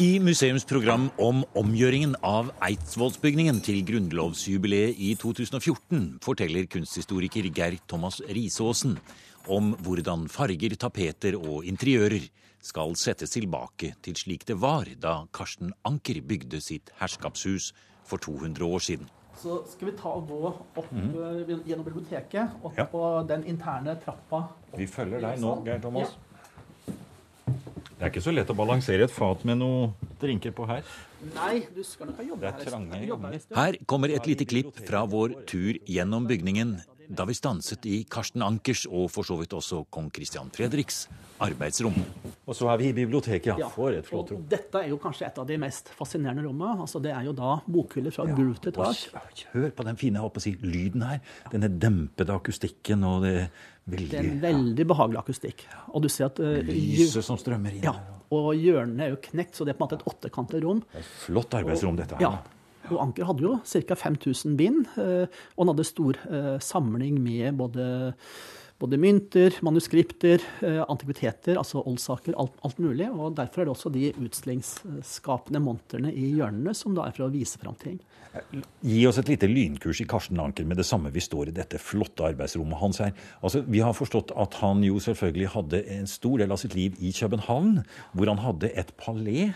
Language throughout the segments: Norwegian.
I museums program om omgjøringen av Eidsvollsbygningen til grunnlovsjubileet i 2014 forteller kunsthistoriker Geir Thomas Risaasen om hvordan farger, tapeter og interiører skal settes tilbake til slik det var da Karsten Anker bygde sitt herskapshus for 200 år siden. Så skal vi ta og gå opp eh, gjennom biblioteket, opp Ja. på den interne trappa. Vi følger deg nå, Geir Thomas. Det er ikke så lett å balansere et fat med noe drinker på her. Nei, du skal nok ha. Jobbet her. Her kommer et lite klipp fra vår tur gjennom bygningen da vi stanset i Karsten Ankers og for så vidt også kong Christian Fredriks arbeidsrom. Og så er vi i biblioteket, ja. For et flott rom. Dette er jo kanskje et av de mest fascinerende rommene. Altså, det er jo da bokhyller fra gulv til tak. hør på den fine å si, lyden her. Denne dempede akustikken og det veldig Det er en veldig veldig behagelig akustikk. Og du ser at uh, lyset som strømmer inn. ja, og hjørnene er jo knekt, så det er på en måte et åttekantet rom. Det er et flott arbeidsrom, dette her. Ja. Og Anker hadde jo ca. 5000 bind, eh, og han hadde stor eh, samling med både, både mynter, manuskripter, eh, antikviteter, altså oldsaker, alt, alt mulig. Og derfor er det også de utstillingsskapende monterne i hjørnene som da er for å vise fram ting. Gi oss et lite lynkurs i Karsten Anker med det samme vi står i dette flotte arbeidsrommet hans her. Altså, Vi har forstått at han jo selvfølgelig hadde en stor del av sitt liv i København, hvor han hadde et palé,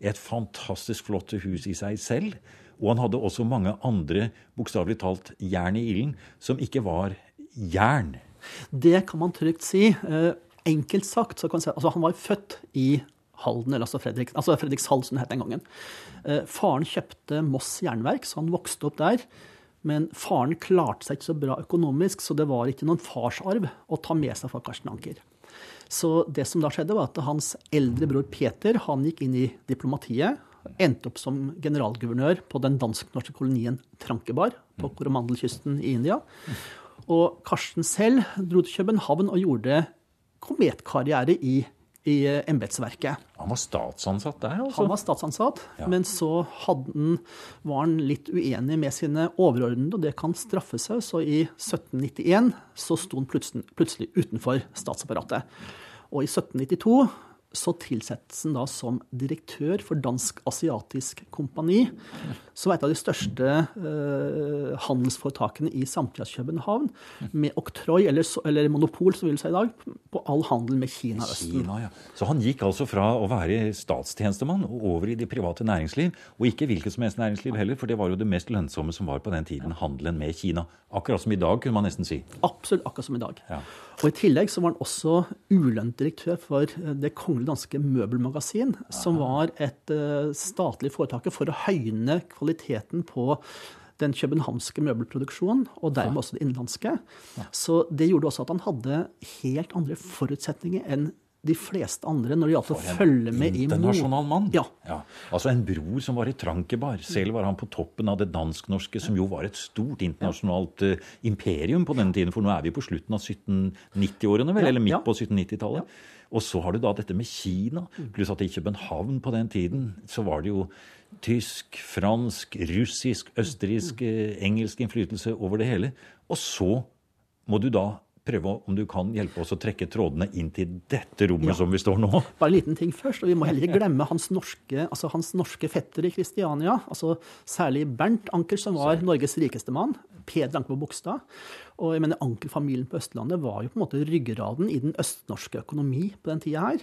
et fantastisk flott hus i seg selv. Og han hadde også mange andre, bokstavelig talt, jern i ilden, som ikke var jern. Det kan man trygt si. Eh, enkelt sagt så kan man si altså Han var født i Halden, eller altså, Fredrik, altså Fredrikshald, som det het den gangen. Eh, faren kjøpte Moss jernverk, så han vokste opp der. Men faren klarte seg ikke så bra økonomisk, så det var ikke noen farsarv å ta med seg fra Karsten Anker. Så det som da skjedde, var at hans eldre bror Peter han gikk inn i diplomatiet. Endte opp som generalguvernør på den dansk-norske kolonien Trankebar på Koromandelkysten i India. Og Karsten selv dro til København og gjorde kometkarriere i, i eh, embetsverket. Han var statsansatt der, altså. Han var statsansatt, Ja. men så hadde han, var han litt uenig med sine overordnede, og det kan straffe seg. Så i 1791 så sto han plutselig, plutselig utenfor statsapparatet. Og i 1792 så tilsettes han da som direktør for Dansk Asiatisk Kompani, som er et av de største eh, handelsforetakene i samtidas København, med oktroi, eller, eller monopol, som vi vil si i dag, på all handel med Kina og Østen. Kina, ja. Så han gikk altså fra å være statstjenestemann og over i det private næringsliv. Og ikke hvilket som helst næringsliv heller, for det var jo det mest lønnsomme som var på den tiden, handelen med Kina. Akkurat som i dag, kunne man nesten si. Absolutt akkurat som i dag. Ja. Og I tillegg så var han også ulønt direktør for eh, Det kongelige danske møbelmagasin, som var et eh, statlig foretak for å høyne kvaliteten på den københavnske møbelproduksjonen, og dermed også det innenlandske. Så det gjorde også at han hadde helt andre forutsetninger enn de fleste andre når det gjaldt å følge med i Internasjonal mann. Ja. Altså en bror som var i Trankebar. Selv var han på toppen av det dansk-norske, som jo var et stort internasjonalt uh, imperium på denne tiden. For nå er vi på slutten av 1790-årene, vel? Ja, Eller midt ja. på 1790-tallet. Og så har du da dette med Kina. Pluss at i København på den tiden så var det jo tysk, fransk, russisk, østerriksk, eh, engelsk innflytelse over det hele. Og så må du da prøve om du kan hjelpe oss å trekke trådene inn til dette rommet Ja. som vi står nå. Bare en liten ting først, og vi må heller ikke glemme hans norske, altså hans norske fetter i Kristiania. altså Særlig Bernt Anker, som var Norges rikeste mann. Peder Anker på Bogstad. Og jeg mener Anker-familien på Østlandet var jo på en måte ryggraden i den østnorske økonomi på den tida her.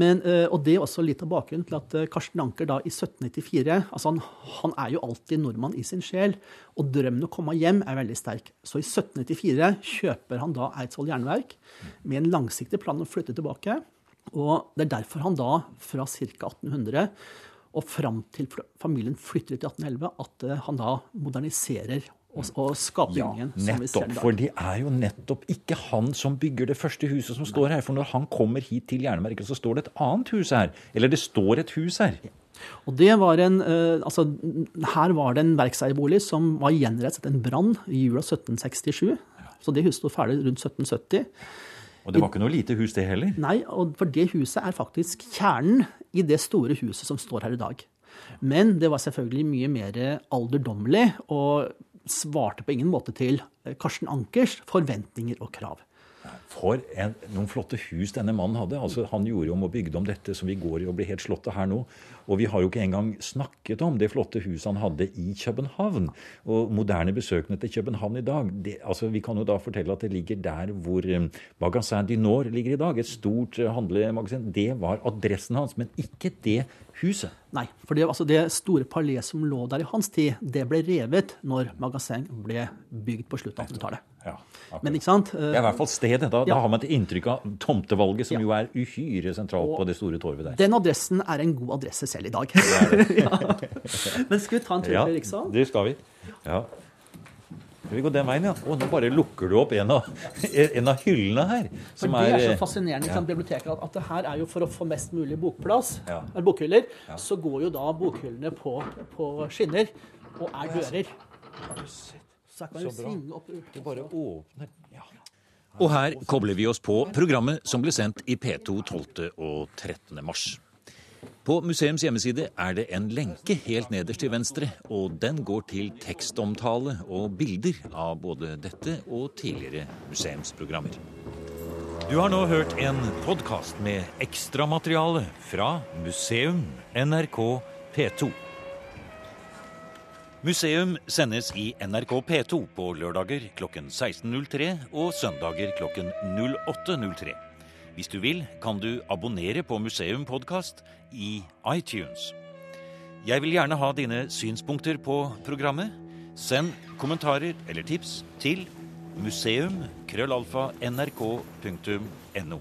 Men, eh, og det er også litt av bakgrunnen til at eh, Karsten Anker da i 1794 altså han, han er jo alltid nordmann i sin sjel, og drømmen å komme hjem er veldig sterk. Så i 1794 kjøper han da Eidsvoll jernverk med en langsiktig plan om å flytte tilbake. Og det er derfor han da, fra ca. 1800 og fram til familien flytter ut i 1811, at eh, han da moderniserer og, og skaper Ja, nettopp. For det er jo nettopp ikke han som bygger det første huset som står her. For når han kommer hit til Jernmerket, så står det et annet hus her. Eller det står et hus her. Og det var en, eh, altså, her var det en verkseierbolig som var gjenreist etter en brann i jula 1767. Så det huset sto ferdig rundt 1770. Og det var ikke noe lite hus, det heller. Nei, og for det huset er faktisk kjernen i det store huset som står her i dag. Men det var selvfølgelig mye mer alderdommelig og svarte på ingen måte til eh, Karsten Ankers forventninger og krav. For en, noen flotte hus denne mannen hadde. Altså, han gjorde om og bygde om dette som vi går i og blir helt slått av her nå. Og vi har jo ikke engang snakket om det flotte huset han hadde i København. Og moderne besøkende til København i dag. Det, altså, vi kan jo da fortelle at det ligger der hvor um, Magasin du Nord ligger i dag. Et stort uh, handlemagasin. Det var adressen hans, men ikke det huset. Nei, for det, altså det store palais som lå der i hans tid, det ble revet når Magasin ble bygd på slutten av 1800-tallet. Ja, Men ikke sant? Det er i hvert fall stedet. Da, Ja. da har man et inntrykk av tomtevalget, som Ja. jo er uhyre sentralt Og- på det store torvet der. Den adressen er en god adresse selv i dag. ja. Men skal vi ta en tur Ja, til Ja, det skal vi. Ja. Skal vi gå den veien, ja? Å, nå bare lukker du opp en av, en av hyllene her. For Som det er så eh, fascinerende ja. biblioteket at, det her er jo for å få mest mulig bokplass, Ja. eller bokhyller, så går jo da bokhyllene på, på skinner og er dører. Så her kan du svinge opp Du bare åpner. Ja. Og her kobler vi oss på programmet som ble sendt i P2 12. og 13. mars. På museums hjemmeside er det en lenke helt nederst til venstre, og den går til tekstomtale og bilder av både dette og tidligere museumsprogrammer. Du har nå hørt en podkast med ekstramateriale fra Museum NRK P2. Museum sendes i NRK P2 på lørdager klokken 16.03 og søndager klokken 08.03. Hvis du vil, kan du abonnere på Museum podkast i iTunes. Jeg vil gjerne ha dine synspunkter på programmet. Send kommentarer eller tips til museum.krøllalfa.nrk.no.